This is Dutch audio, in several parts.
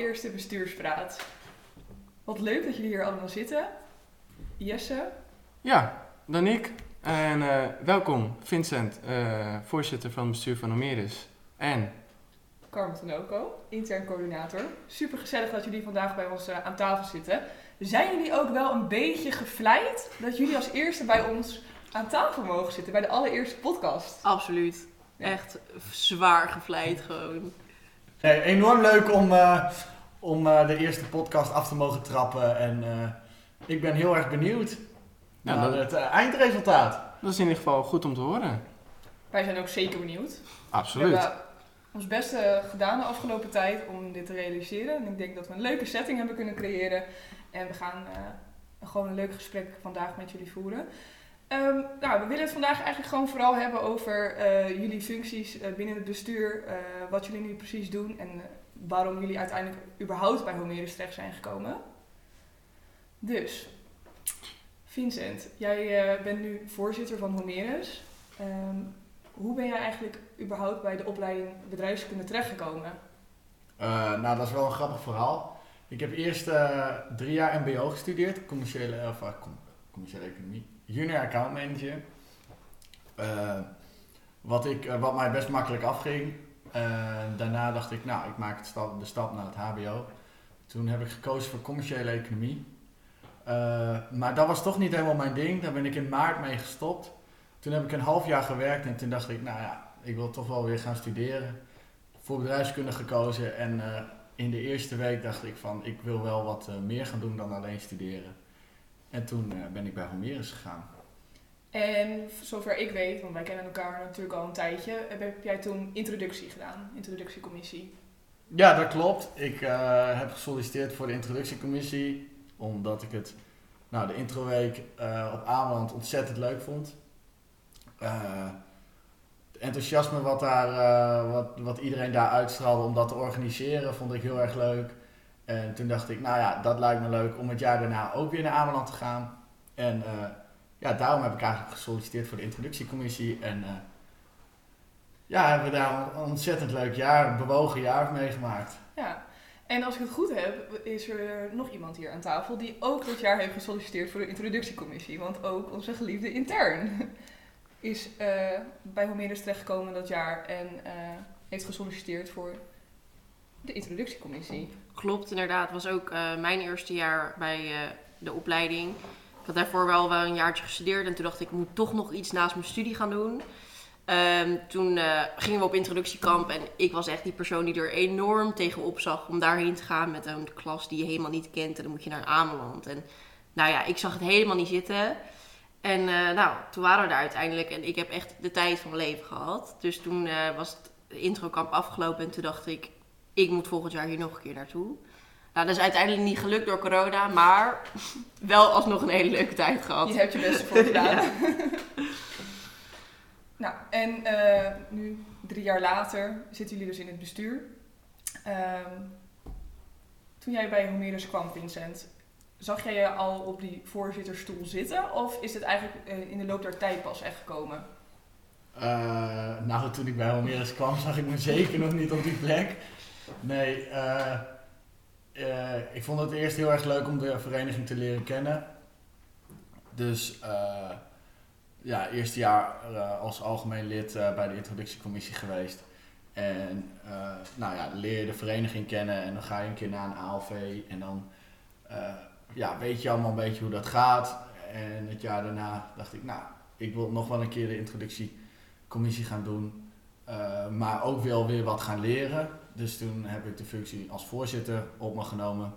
allereerste bestuurspraat. Wat leuk dat jullie hier allemaal zitten. Jesse, Ja, dan ik. En eh, welkom Vincent, eh, voorzitter van het bestuur van Omeris. En Carmen Tanoco, intern coördinator. Super gezellig dat jullie vandaag bij ons eh, aan tafel zitten. Zijn jullie ook wel een beetje gevleid dat jullie als eerste bij ons aan tafel mogen zitten bij de allereerste podcast? Absoluut. Ja. Echt zwaar gevleid gewoon. Nee, enorm leuk om, eh, om eh, de eerste podcast af te mogen trappen. En eh, ik ben heel erg benieuwd Ja, naar dat- het eindresultaat. dat is in ieder geval goed om te horen. Wij zijn ook zeker benieuwd. We Absoluut. hebben ons beste gedaan de afgelopen tijd om dit te realiseren. En ik denk dat we een leuke setting hebben kunnen creëren. En we gaan eh, gewoon een leuk gesprek vandaag met jullie voeren. Ehm, nou, we willen het vandaag eigenlijk gewoon vooral hebben over eh, jullie functies eh, binnen het bestuur. eh, wat jullie nu precies doen en waarom jullie uiteindelijk überhaupt bij Homerus terecht zijn gekomen. Dus, Vincent, jij bent nu voorzitter van Homerus. Ehm, hoe ben jij eigenlijk überhaupt bij de opleiding bedrijfskunde terechtgekomen? Nou, dat is wel een grappig verhaal. Ik heb eerst drie jaar MBO gestudeerd, commerciële, of, com- commerciële economie, junior account manager. Eh, wat, ik, eh, wat mij best makkelijk afging. Eh, daarna dacht ik, nou, ik maak het stap, de stap naar het HBO. Toen heb ik gekozen voor commerciële economie. Maar dat was toch niet helemaal mijn ding. Daar ben ik in maart mee gestopt. Toen heb ik een half jaar gewerkt en toen dacht ik, nou ja, ik wil toch wel weer gaan studeren. Voor bedrijfskunde gekozen en in de eerste week dacht ik van, ik wil wel wat meer gaan doen dan alleen studeren. En toen eh, ben ik bij Homerus gegaan. En zover ik weet, want wij kennen elkaar natuurlijk al een tijdje, heb heb jij toen introductie gedaan, introductiecommissie. Ja, dat klopt. Ik eh, heb gesolliciteerd voor de introductiecommissie, omdat ik het, nou, de introweek eh op Ameland ontzettend leuk vond. Eh, het enthousiasme wat, daar, eh, wat, wat iedereen daar uitstraalde om dat te organiseren, vond ik heel erg leuk. En toen dacht ik, nou ja, dat lijkt me leuk om het jaar daarna ook weer naar Ameland te gaan. En eh, ja, daarom heb ik eigenlijk gesolliciteerd voor de introductiecommissie. En eh, ja, hebben we daar een ontzettend leuk jaar, een bewogen jaar meegemaakt. Ja. En als ik het goed heb, is er nog iemand hier aan tafel die ook dit jaar heeft gesolliciteerd voor de introductiecommissie. Want ook onze geliefde intern is eh, bij Homerus terechtgekomen dat jaar en heeft gesolliciteerd voor de introductiecommissie. Klopt, inderdaad. Was ook eh, mijn eerste jaar bij eh, de opleiding. Ik had daarvoor wel, wel een jaartje gestudeerd en toen dacht ik, ik moet toch nog iets naast mijn studie gaan doen. Ehm, toen eh, gingen we op introductiekamp en ik was echt die persoon die er enorm tegenop zag om daarheen te gaan met een klas die je helemaal niet kent. En dan moet je naar Ameland. En nou ja, ik zag het helemaal niet zitten. En nou, toen waren we daar uiteindelijk en ik heb echt de tijd van mijn leven gehad. Dus toen was het introkamp afgelopen en toen dacht ik, ik moet volgend jaar hier nog een keer naartoe. Nou, dat is uiteindelijk niet gelukt door corona, maar wel alsnog een hele leuke tijd gehad. Je hebt je best voor gedaan. Ja. nou, en eh, nu, drie jaar later, zitten jullie dus in het bestuur. Ehm, toen jij bij Homerus kwam, Vincent, zag jij je al op die voorzitterstoel zitten? Of is het eigenlijk eh, in de loop der tijd pas echt gekomen? Eh, nou, toen ik bij Homerus kwam, zag ik me zeker nog niet op die plek. Nee, eh, eh, ik vond het eerst heel erg leuk om de vereniging te leren kennen. Dus eh, ja, eerste jaar als algemeen lid bij de introductiecommissie geweest. En nou ja, leer je de vereniging kennen en dan ga je een keer naar een ALV en dan ja, weet je allemaal een beetje hoe dat gaat. En het jaar daarna dacht ik, nou, ik wil nog wel een keer de introductiecommissie gaan doen. maar ook wel weer wat gaan leren. Dus toen heb ik de functie als voorzitter op me genomen.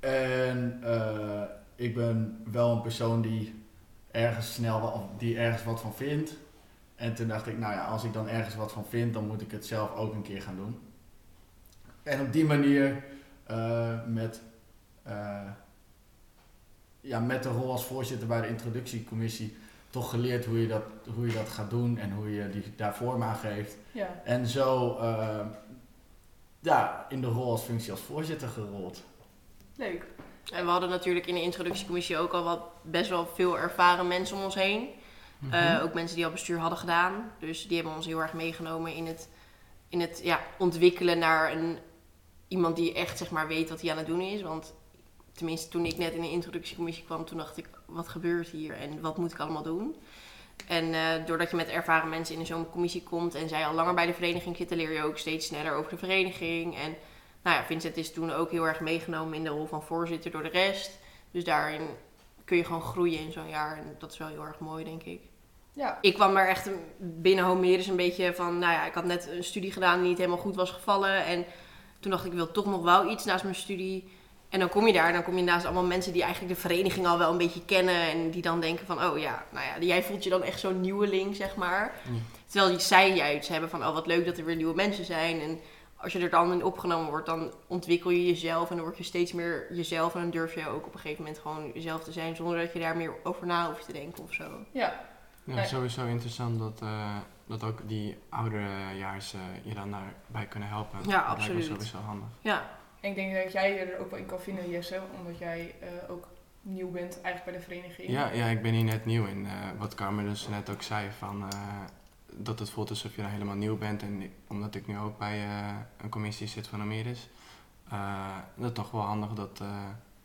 En eh, ik ben wel een persoon die ergens snel wa- of die ergens wat van vindt. En toen dacht ik, nou ja, als ik dan ergens wat van vind, dan moet ik het zelf ook een keer gaan doen. En op die manier eh, met, eh, ja, met de rol als voorzitter bij de introductiecommissie toch geleerd hoe je dat, hoe je dat gaat doen en hoe je die, daar vorm aan geeft. Ja. En zo eh, ja, in de rol als functie als voorzitter gerold. Leuk. En we hadden natuurlijk in de introductiecommissie ook al wat best wel veel ervaren mensen om ons heen. Eh, ook mensen die al bestuur hadden gedaan. Dus die hebben ons heel erg meegenomen in het, in het ja, ontwikkelen naar een iemand die echt zeg maar weet wat hij aan het doen is. Want tenminste toen ik net in de introductiecommissie kwam, toen dacht ik, wat gebeurt hier en wat moet ik allemaal doen? En eh, doordat je met ervaren mensen in zo'n commissie komt en zij al langer bij de vereniging zitten, leer je ook steeds sneller over de vereniging. En nou ja, Vincent is toen ook heel erg meegenomen in de rol van voorzitter door de rest. Dus daarin kun je gewoon groeien in zo'n jaar. En dat is wel heel erg mooi, denk ik. Ja, Ik kwam er echt binnen Homerus een beetje van, nou ja, ik had net een studie gedaan die niet helemaal goed was gevallen. En toen dacht ik, ik wil toch nog wel iets naast mijn studie. En dan kom je daar en dan kom je naast allemaal mensen die eigenlijk de vereniging al wel een beetje kennen. En die dan denken van, oh ja, nou ja, jij voelt je dan echt zo'n nieuweling, zeg maar. Ja. Terwijl die zij juist hebben van, oh wat leuk dat er weer nieuwe mensen zijn. En als je er dan in opgenomen wordt, dan ontwikkel je jezelf. En dan word je steeds meer jezelf. En dan durf je ook op een gegeven moment gewoon jezelf te zijn. Zonder dat je daar meer over na hoeft te denken of zo. ja, Ja, Nee. sowieso interessant dat, eh, dat ook die ouderejaars eh je dan daarbij kunnen helpen. Ja, Dat lijkt me absoluut. sowieso handig. Ja, En ik denk dat jij je er ook wel in kan vinden, Jesse, omdat jij eh, ook nieuw bent eigenlijk bij de vereniging. Ja, ja, ik ben hier net nieuw in. eh, wat Carmen dus net ook zei, van, eh, dat het voelt alsof je dan helemaal nieuw bent. En omdat ik nu ook bij een commissie zit van Ameris, dat is toch wel handig dat,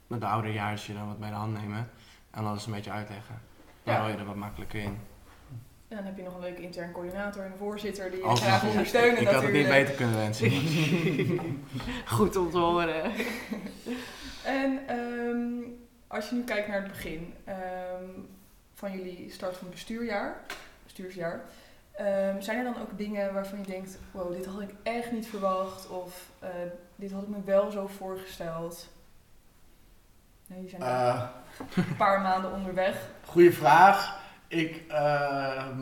dat de ouderejaars je dan wat bij de hand nemen en alles een beetje uitleggen. Dan Ja. rol je er wat makkelijker in. En dan heb je nog een leuke intern coördinator en een voorzitter die je graag ondersteunen Ik had het niet beter kunnen wensen. goed om te horen. En ehm, als je nu kijkt naar het begin ehm, van jullie start van het bestuurjaar, bestuursjaar, ehm, zijn er dan ook dingen waarvan je denkt, wow, dit had ik echt niet verwacht of eh, dit had ik me wel zo voorgesteld? Nee, die zijn Eh, een paar maanden onderweg. Goeie vraag. Ik, ehm,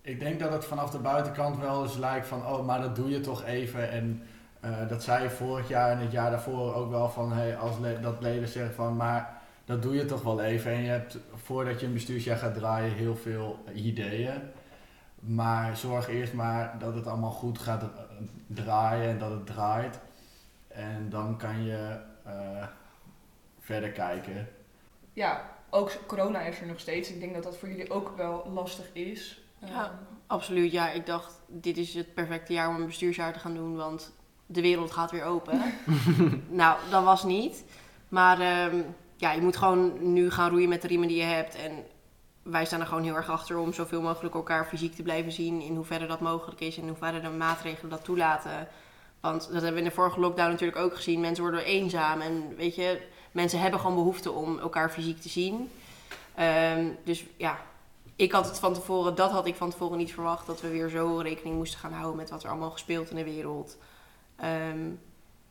ik denk dat het vanaf de buitenkant wel eens lijkt van, oh, maar dat doe je toch even. En eh, dat zei je vorig jaar en het jaar daarvoor ook wel van, hey, als dat leden zeggen van, maar dat doe je toch wel even. En je hebt voordat je een bestuursjaar gaat draaien heel veel ideeën. Maar zorg eerst maar dat het allemaal goed gaat eh, draaien en dat het draait. En dan kan je eh, verder kijken. Ja, ook corona is er nog steeds. Ik denk dat dat voor jullie ook wel lastig is. Ja. Ehm, Absoluut, ja. Ik dacht, dit is het perfecte jaar om een bestuursjaar te gaan doen, want de wereld gaat weer open. nou, dat was niet. Maar ehm, ja, je moet gewoon nu gaan roeien met de riemen die je hebt. En wij staan er gewoon heel erg achter om zoveel mogelijk elkaar fysiek te blijven zien. In hoeverre dat mogelijk is en in hoeverre de maatregelen dat toelaten. Want dat hebben we in de vorige lockdown natuurlijk ook gezien. Mensen worden eenzaam en weet je, mensen hebben gewoon behoefte om elkaar fysiek te zien. Ehm, dus ja, ik had het van tevoren, dat had ik van tevoren niet verwacht, dat we weer zo rekening moesten gaan houden met wat er allemaal gespeeld in de wereld. Ehm,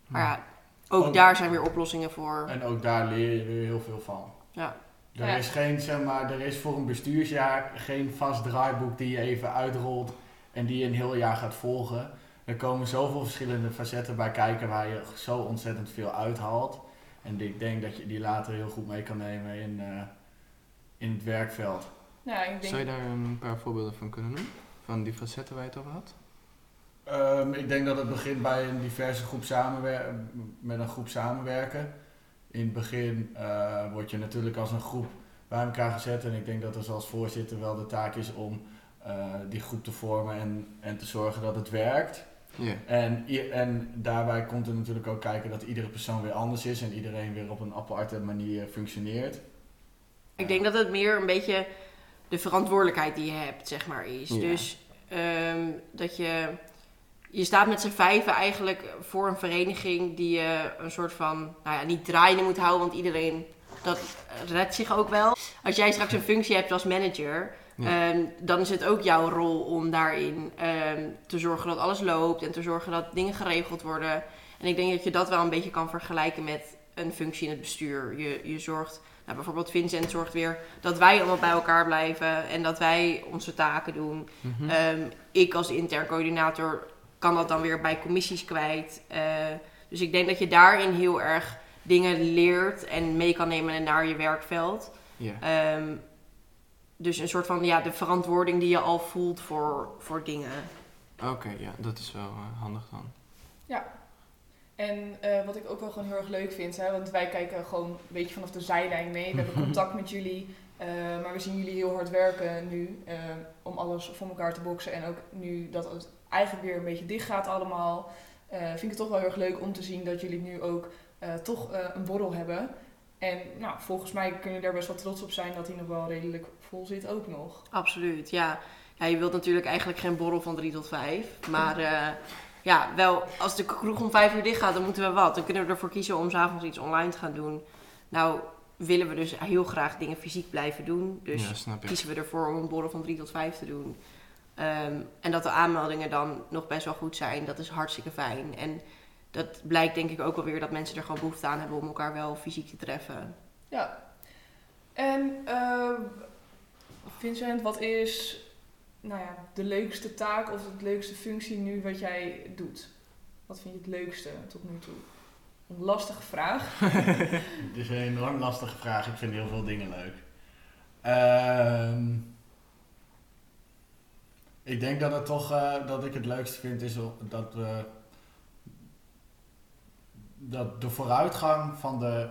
maar ja, ook Ook- daar zijn weer oplossingen voor. En ook daar leer je weer heel veel van. Ja. Er Ja. is geen, zeg maar, er is voor een bestuursjaar geen vast draaiboek die je even uitrolt en die je een heel jaar gaat volgen. Er komen zoveel verschillende facetten bij kijken waar je zo ontzettend veel uithaalt. En ik denk dat je die later heel goed mee kan nemen in, eh, in het werkveld. ja, ik denk, Zou je daar een paar voorbeelden van kunnen noemen? Van die facetten waar je het over had? Ehm, ik denk dat het begint bij een diverse groep samenwer- met een groep samenwerken. In het begin eh, word je natuurlijk als een groep bij elkaar gezet en ik denk dat het als voorzitter wel de taak is om eh, die groep te vormen en, en te zorgen dat het werkt. Ja. En, en daarbij komt er natuurlijk ook kijken dat iedere persoon weer anders is en iedereen weer op een aparte manier functioneert. Ik denk dat het meer een beetje de verantwoordelijkheid die je hebt, zeg maar, is. Ja. Dus ehm, dat je... Je staat met z'n vijven eigenlijk voor een vereniging die je een soort van... Nou ja, niet draaiende moet houden, want iedereen... Dat redt zich ook wel. Als jij straks een functie hebt als manager... Ja. ehm, dan is het ook jouw rol om daarin ehm, te zorgen dat alles loopt... en te zorgen dat dingen geregeld worden. En ik denk dat je dat wel een beetje kan vergelijken met een functie in het bestuur. Je, je zorgt... Nou, bijvoorbeeld Vincent zorgt weer dat wij allemaal bij elkaar blijven en dat wij onze taken doen. Mhm. Ehm, ik als intern coördinator kan dat dan weer bij commissies kwijt. Eh, dus ik denk dat je daarin heel erg dingen leert en mee kan nemen naar je werkveld. ja. Dus een soort van ja, de verantwoording die je al voelt voor, voor dingen. Oké, ja, dat is wel eh, handig dan. En eh, wat ik ook wel gewoon heel erg leuk vind, hè, want wij kijken gewoon een beetje vanaf de zijlijn mee. We hebben contact met jullie, eh, maar we zien jullie heel hard werken nu eh, om alles voor elkaar te boksen. En ook nu dat het eigenlijk weer een beetje dicht gaat allemaal. eh, vind ik het toch wel heel erg leuk om te zien dat jullie nu ook eh, toch eh, een borrel hebben. En nou, volgens mij kun je daar best wel trots op zijn dat hij nog wel redelijk vol zit ook nog. Absoluut, ja. ja. Je wilt natuurlijk eigenlijk geen borrel van 3 tot 5. Maar eh, ja, wel, als de kroeg om 5 uur dicht gaat, dan moeten we wat. Dan kunnen we ervoor kiezen om s'avonds iets online te gaan doen. Nou, willen we dus heel graag dingen fysiek blijven doen. Dus ja, kiezen we ervoor om een borrel van 3 tot 5 te doen. Ehm, en dat de aanmeldingen dan nog best wel goed zijn, dat is hartstikke fijn. En dat blijkt denk ik ook wel weer dat mensen er gewoon behoefte aan hebben om elkaar wel fysiek te treffen. Ja. En eh, Vincent, wat is nou ja, de leukste taak of de leukste functie nu wat jij doet? Wat vind je het leukste tot nu toe? Een lastige vraag. Het is een enorm lastige vraag. Ik vind heel veel dingen leuk. Ehm, ik denk dat het toch eh, dat ik het leukste vind is dat we dat de vooruitgang van de,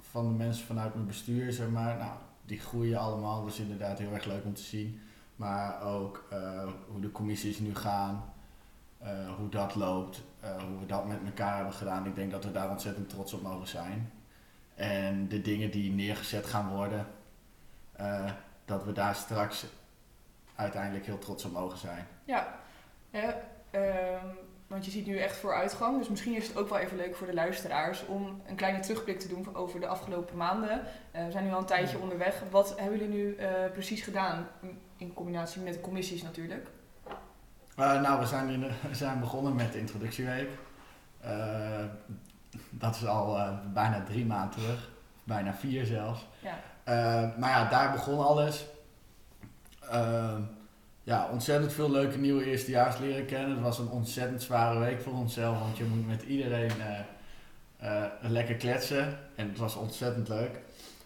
van de mensen vanuit mijn bestuur, zeg maar, nou, die groeien allemaal. Dat is inderdaad heel erg leuk om te zien. Maar ook eh, hoe de commissies nu gaan, eh, hoe dat loopt, eh, hoe we dat met elkaar hebben gedaan. Ik denk dat we daar ontzettend trots op mogen zijn. En de dingen die neergezet gaan worden, dat we daar straks uiteindelijk heel trots op mogen zijn. Ja, hè, ehm, want je ziet nu echt vooruitgang. Dus misschien is het ook wel even leuk voor de luisteraars om een kleine terugblik te doen over de afgelopen maanden. Eh, we zijn nu al een tijdje onderweg. Wat hebben jullie nu eh, precies gedaan? In- In combinatie met de commissies natuurlijk. Eh, nou, we zijn, in de- we zijn begonnen met de introductieweek. Dat is al bijna drie maanden terug, bijna vier zelfs. Ja. Maar ja, daar begon alles. Ja, ontzettend veel leuke nieuwe eerstejaars leren kennen. Het was een ontzettend zware week voor onszelf, want je moet met iedereen eh, eh, lekker kletsen. En het was ontzettend leuk.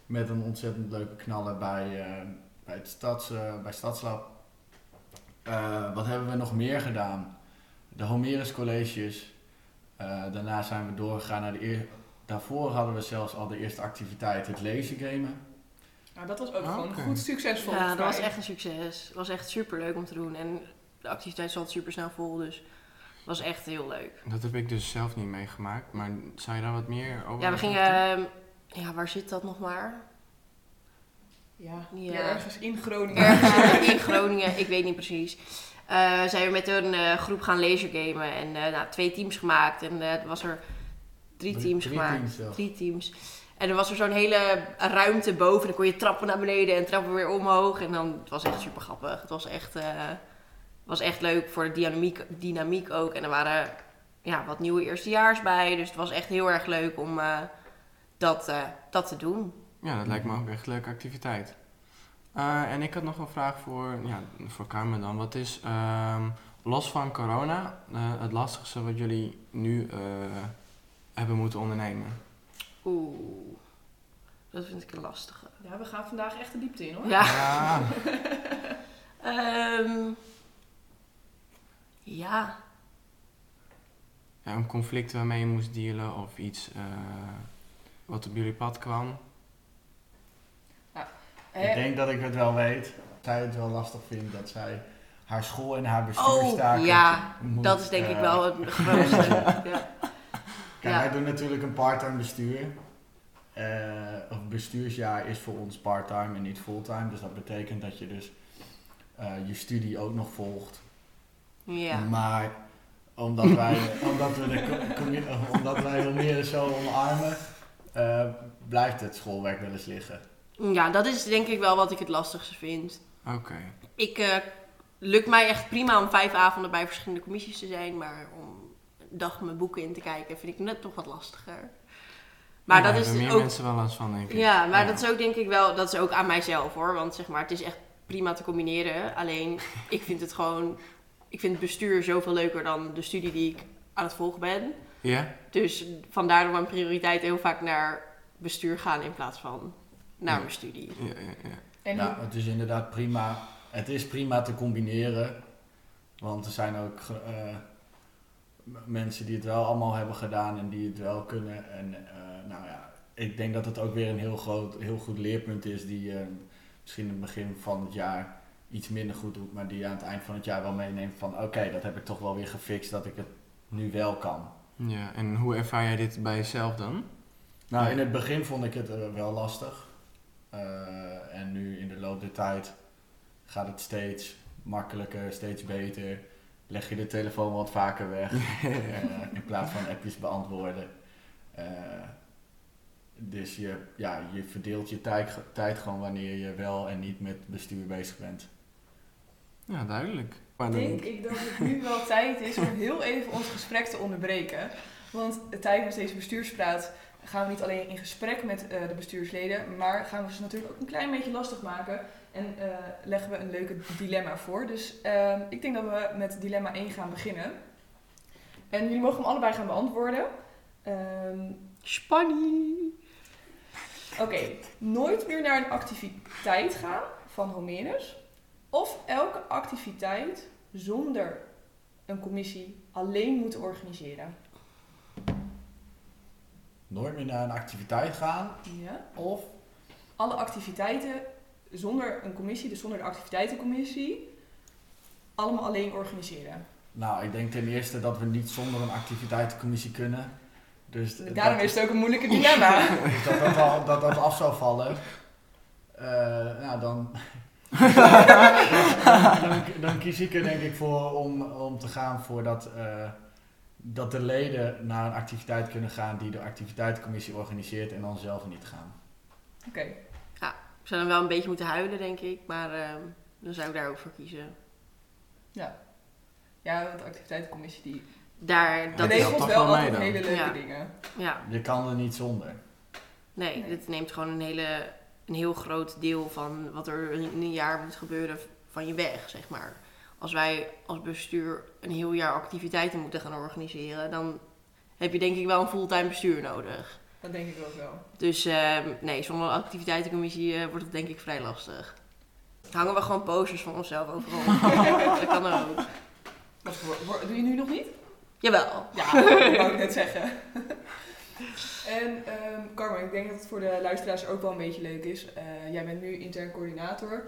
Met een ontzettend leuke knaller bij, eh, bij, het stads, bij Stadslab. Wat hebben we nog meer gedaan? De Homerus Colleges. Daarna zijn we doorgegaan naar de eer... Daarvoor hadden we zelfs al de eerste activiteit, het lezen gamen. Nou, dat was ook Ah, gewoon goed succesvol. Ja, dat was echt een succes. Het was echt super leuk om te doen. En de activiteit zat super snel vol, dus het was echt heel leuk. Dat heb ik dus zelf niet meegemaakt, maar zou je daar wat meer over Ja, we gingen. ehm, ja, waar zit dat nog maar? Ja, Ja. ergens in Groningen. Ergens in Groningen, ik weet niet precies. Eh, zijn we met een eh, groep gaan lasergamen en eh, nou, twee teams gemaakt. En eh, er was er drie teams Drie gemaakt. teams. Drie teams. En er was er zo'n hele ruimte boven. Dan kon je trappen naar beneden en trappen weer omhoog. En dan, het was echt super grappig. Het was echt, eh, was echt leuk voor de dynamiek, dynamiek ook. En er waren ja, wat nieuwe eerstejaars bij. Dus het was echt heel erg leuk om eh, dat, eh, dat te doen. Ja, dat lijkt me ook echt een leuke activiteit. En ik had nog een vraag voor, ja, voor Carmen dan. Wat is, ehm, los van corona, het lastigste wat jullie nu hebben moeten ondernemen? Oeh, dat vind ik een lastige. Ja, we gaan vandaag echt de diepte in hoor. Ja. Ja, Ehm, ja. ja, een conflict waarmee je moest dealen of iets eh, wat op jullie pad kwam. Hè? Ik denk dat ik het wel weet. Zij het wel lastig vindt dat zij haar school en haar Oh, bestuurstaken ja. moet, Dat is denk ik eh, wel het grootste. ja. Kijk, Ja. wij doen natuurlijk een part-time bestuur. Eh, of bestuursjaar is voor ons part-time en niet fulltime. Dus dat betekent dat je dus eh, je studie ook nog volgt. ja. Maar omdat wij, omdat we de of omdat wij Almere zo omarmen, eh, blijft het schoolwerk wel eens liggen. Ja, dat is denk ik wel wat ik het lastigste vind. Oké. Ik eh lukt mij echt prima om vijf avonden bij verschillende commissies te zijn, maar om dag mijn boeken in te kijken vind ik net toch wat lastiger. Maar Ja, dat is hebben meer ook mensen wel last van, denk ik. Ja, maar Ja. dat is ook denk ik wel, dat is ook aan mijzelf hoor. Want zeg maar, het is echt prima te combineren. Alleen, ik vind het gewoon, ik vind het bestuur zoveel leuker dan de studie die ik aan het volgen ben. Ja? Dus vandaar dat mijn prioriteit heel vaak naar bestuur gaan in plaats van naar Ja. mijn studie. Ja, ja, ja. En Nou, het is inderdaad prima. Het is prima te combineren. Want er zijn ook eh, mensen die het wel allemaal hebben gedaan en die het wel kunnen. En eh, nou ja, ik denk dat het ook weer een heel, groot, heel goed leerpunt is die je misschien in het begin van het jaar iets minder goed doet, maar die je aan het eind van het jaar wel meeneemt van oké, dat heb ik toch wel weer gefixt, dat ik het nu wel kan. Ja, en hoe ervaar jij dit bij jezelf dan? Nou, in het begin vond ik het eh, wel lastig. Eh, en nu in de loop der tijd gaat het steeds makkelijker, steeds beter. Leg je de telefoon wat vaker weg eh, in plaats van appjes beantwoorden. Eh, dus je, ja, je verdeelt je tijd, tijd gewoon wanneer je wel en niet met bestuur bezig bent. Ja, duidelijk. Maar Denk dan, ik dat het nu wel tijd is om heel even ons gesprek te onderbreken. Want tijdens deze bestuurspraat gaan we niet alleen in gesprek met eh, de bestuursleden, maar gaan we ze natuurlijk ook een klein beetje lastig maken. En eh, leggen we een leuke dilemma voor. Dus ehm, ik denk dat we met dilemma 1 gaan beginnen. En jullie mogen hem allebei gaan beantwoorden. Ehm, Spanning! Oké, nooit meer naar een activiteit gaan van Homerus. Of elke activiteit zonder een commissie alleen moeten organiseren. Nooit meer naar een activiteit gaan Ja. of Alle activiteiten zonder een commissie, dus zonder de activiteitencommissie, allemaal alleen organiseren. Nou, ik denk ten eerste dat we niet zonder een activiteitencommissie kunnen. Dus Daarom is het ook een moeilijke dilemma. dus dat, dat, al, dat dat af zou vallen. Eh, nou, dan, dan, dan, dan kies ik er denk ik voor om, om te gaan voor dat, eh, dat de leden naar een activiteit kunnen gaan die de activiteitencommissie organiseert en dan zelf niet gaan. Oké, Ik zou dan wel een beetje moeten huilen, denk ik. Maar ehm, dan zou ik daar ook voor kiezen. ja, want de activiteitencommissie die Daar, Dat regelt toch wel wel altijd dan? hele leuke Ja. dingen. ja, Je kan er niet zonder. nee, Nee. dit neemt gewoon een, hele, een heel groot deel van wat er in een jaar moet gebeuren van je weg, zeg maar. Als wij als bestuur een heel jaar activiteiten moeten gaan organiseren, dan heb je denk ik wel een fulltime bestuur nodig. Dat denk ik ook wel. Dus ehm, nee, zonder een activiteitencommissie eh, wordt het denk ik vrij lastig. Hangen we gewoon posters van onszelf overal. dat kan ook. Wat voor, voor- doe je nu nog niet? Jawel. Ja, dat wou ik net zeggen. en ehm Carmen, ik denk dat het voor de luisteraars ook wel een beetje leuk is. Eh, jij bent nu intern coördinator.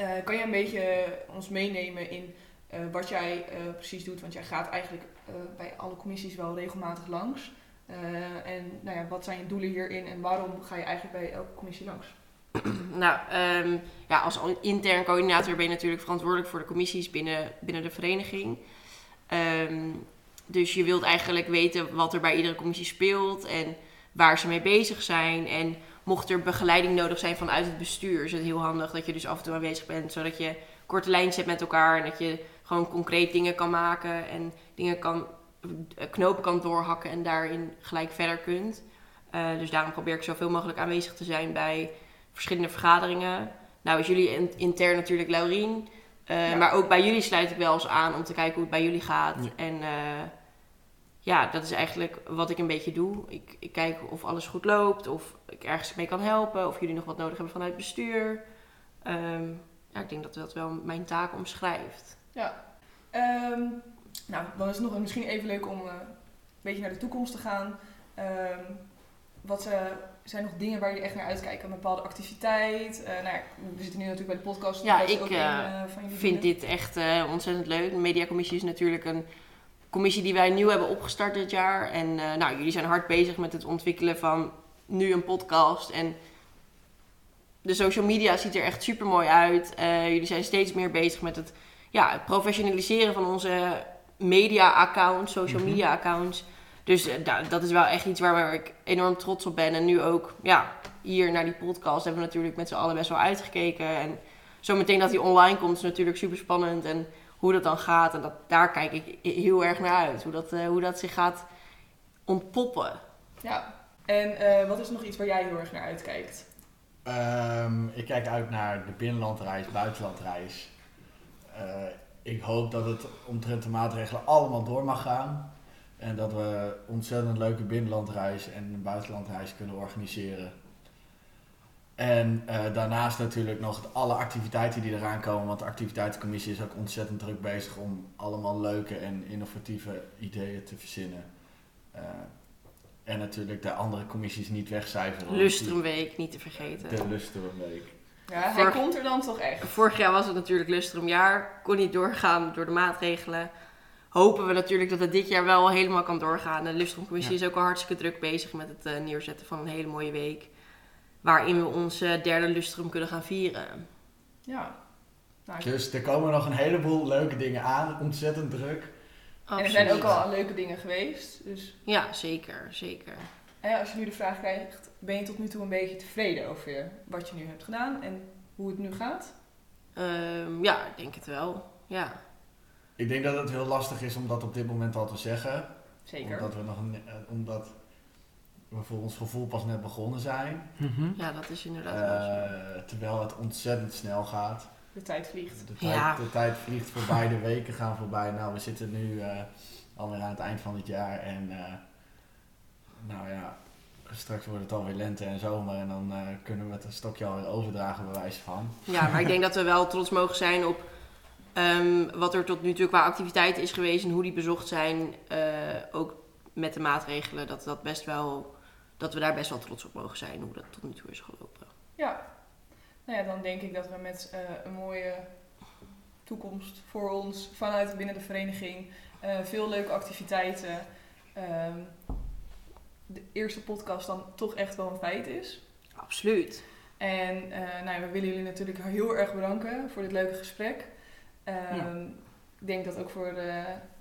Eh, kan jij een beetje ons meenemen in eh, wat jij eh, precies doet? Want jij gaat eigenlijk eh, bij alle commissies wel regelmatig langs. Eh, en nou ja, wat zijn je doelen hierin en waarom ga je eigenlijk bij elke commissie langs? Nou, ehm, ja, als intern coördinator ben je natuurlijk verantwoordelijk voor de commissies binnen, binnen de vereniging. Ehm, dus je wilt eigenlijk weten wat er bij iedere commissie speelt en waar ze mee bezig zijn. En mocht er begeleiding nodig zijn vanuit het bestuur, is het heel handig dat je dus af en toe aanwezig bent, zodat je korte lijntjes hebt met elkaar en dat je gewoon concreet dingen kan maken en dingen kan, eh, knopen kan doorhakken en daarin gelijk verder kunt. Eh, dus daarom probeer ik zoveel mogelijk aanwezig te zijn bij verschillende vergaderingen. Nou is jullie in- intern natuurlijk Laurien. eh, Ja. Maar ook bij jullie sluit ik wel eens aan om te kijken hoe het bij jullie gaat. Ja. En ja, dat is eigenlijk wat ik een beetje doe. Ik, ik kijk of alles goed loopt, of ik ergens mee kan helpen, of jullie nog wat nodig hebben vanuit bestuur. Ehm, ja, ik denk dat dat wel mijn taak omschrijft. Ehm, nou, dan is het nog misschien even leuk om eh, een beetje naar de toekomst te gaan. Ehm, wat eh, zijn nog dingen waar jullie echt naar uitkijken? Een bepaalde activiteit? Eh, nou ja, we zitten nu natuurlijk bij de podcast. Ja, ik, ook een, van jullie Ik vind dit echt ontzettend leuk. De mediacommissie is natuurlijk een commissie die wij nieuw hebben opgestart dit jaar. En eh, nou, jullie zijn hard bezig met het ontwikkelen van nu een podcast. En de social media ziet er echt super mooi uit. Eh, jullie zijn steeds meer bezig met het, ja, het professionaliseren van onze media-accounts, social Mhm. media-accounts. Dus eh, da- dat is wel echt iets waar ik enorm trots op ben. En nu ook, ja, hier naar die podcast hebben we natuurlijk met z'n allen best wel uitgekeken. En zometeen dat die online komt is natuurlijk super spannend. En hoe dat dan gaat, en dat, daar kijk ik heel erg naar uit. Hoe dat, eh, hoe dat zich gaat ontpoppen. Ja. En eh, wat is nog iets waar jij heel erg naar uitkijkt? Ehm, ik kijk uit naar de binnenlandreis, buitenlandreis. Eh, ik hoop dat het omtrent de maatregelen allemaal door mag gaan. En dat we ontzettend leuke binnenlandreis en een buitenlandreis kunnen organiseren. En eh, daarnaast natuurlijk nog alle activiteiten die eraan komen. Want de activiteitencommissie is ook ontzettend druk bezig om allemaal leuke en innovatieve ideeën te verzinnen. Eh, en natuurlijk de andere commissies niet wegcijferen. Lustrumweek, niet te vergeten. De Lustrumweek. Ja, hij Vorig- komt er dan toch echt. Vorig jaar was het natuurlijk Lustrumjaar. Kon niet doorgaan door de maatregelen. hopen we natuurlijk dat het dit jaar wel helemaal kan doorgaan. De Lustrumcommissie Ja. is ook al hartstikke druk bezig met het eh, neerzetten van een hele mooie week. Waarin we onze derde Lustrum kunnen gaan vieren. Ja. Nou, Dus er komen nog een heleboel leuke dingen aan. Ontzettend druk. en er zijn ook al leuke dingen geweest. Dus Ja, zeker, zeker. hè, als je nu de vraag krijgt, ben je tot nu toe een beetje tevreden over wat je nu hebt gedaan en hoe het nu gaat? Ehm, ja, ik denk het wel. Ja. Ik denk dat het heel lastig is om dat op dit moment al te zeggen. Zeker. Omdat we nog een, eh, omdat we voor ons gevoel pas net begonnen zijn. Mhm. ja, dat is inderdaad wel zo. Eh, terwijl het ontzettend snel gaat. De tijd vliegt. De tijd, Ja. de tijd vliegt voorbij, de weken gaan voorbij. Nou, we zitten nu eh, alweer aan het eind van het jaar. En eh, nou ja, straks wordt het alweer lente en zomer. En dan eh, kunnen we het een stokje alweer overdragen, bij wijze van. Ja, maar ik denk dat we wel trots mogen zijn op ehm, wat er tot nu toe qua activiteiten is geweest en hoe die bezocht zijn. eh, ook met de maatregelen, dat, dat, best wel, dat we daar best wel trots op mogen zijn hoe dat tot nu toe is gelopen. Ja. Nou ja, dan denk ik dat we met eh, een mooie toekomst voor ons vanuit binnen de vereniging, eh, veel leuke activiteiten, ehm, de eerste podcast dan toch echt wel een feit is. Absoluut. En eh, nou ja, we willen jullie natuurlijk heel erg bedanken voor dit leuke gesprek. Ehm, Ja. Ik denk dat ook voor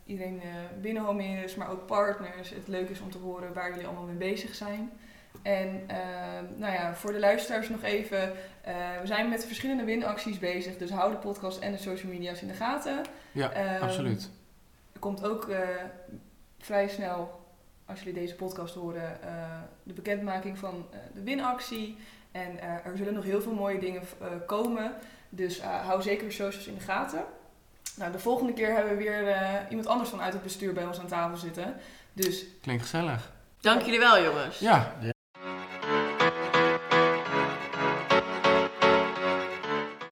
iedereen eh binnen Homerus, maar ook partners, het leuk is om te horen waar jullie allemaal mee bezig zijn. En ehm, nou ja, voor de luisteraars nog even. eh, we zijn met verschillende winacties bezig, dus hou de podcast en de social media's in de gaten. Ja, Ehm, absoluut. Er komt ook eh, vrij snel, als jullie deze podcast horen, de bekendmaking van de winactie. En er zullen nog heel veel mooie dingen komen. Dus hou zeker de socials in de gaten. Nou, de volgende keer hebben we weer eh, iemand anders vanuit het bestuur bij ons aan tafel zitten. Dus Klinkt gezellig. Dank jullie wel, jongens. Ja,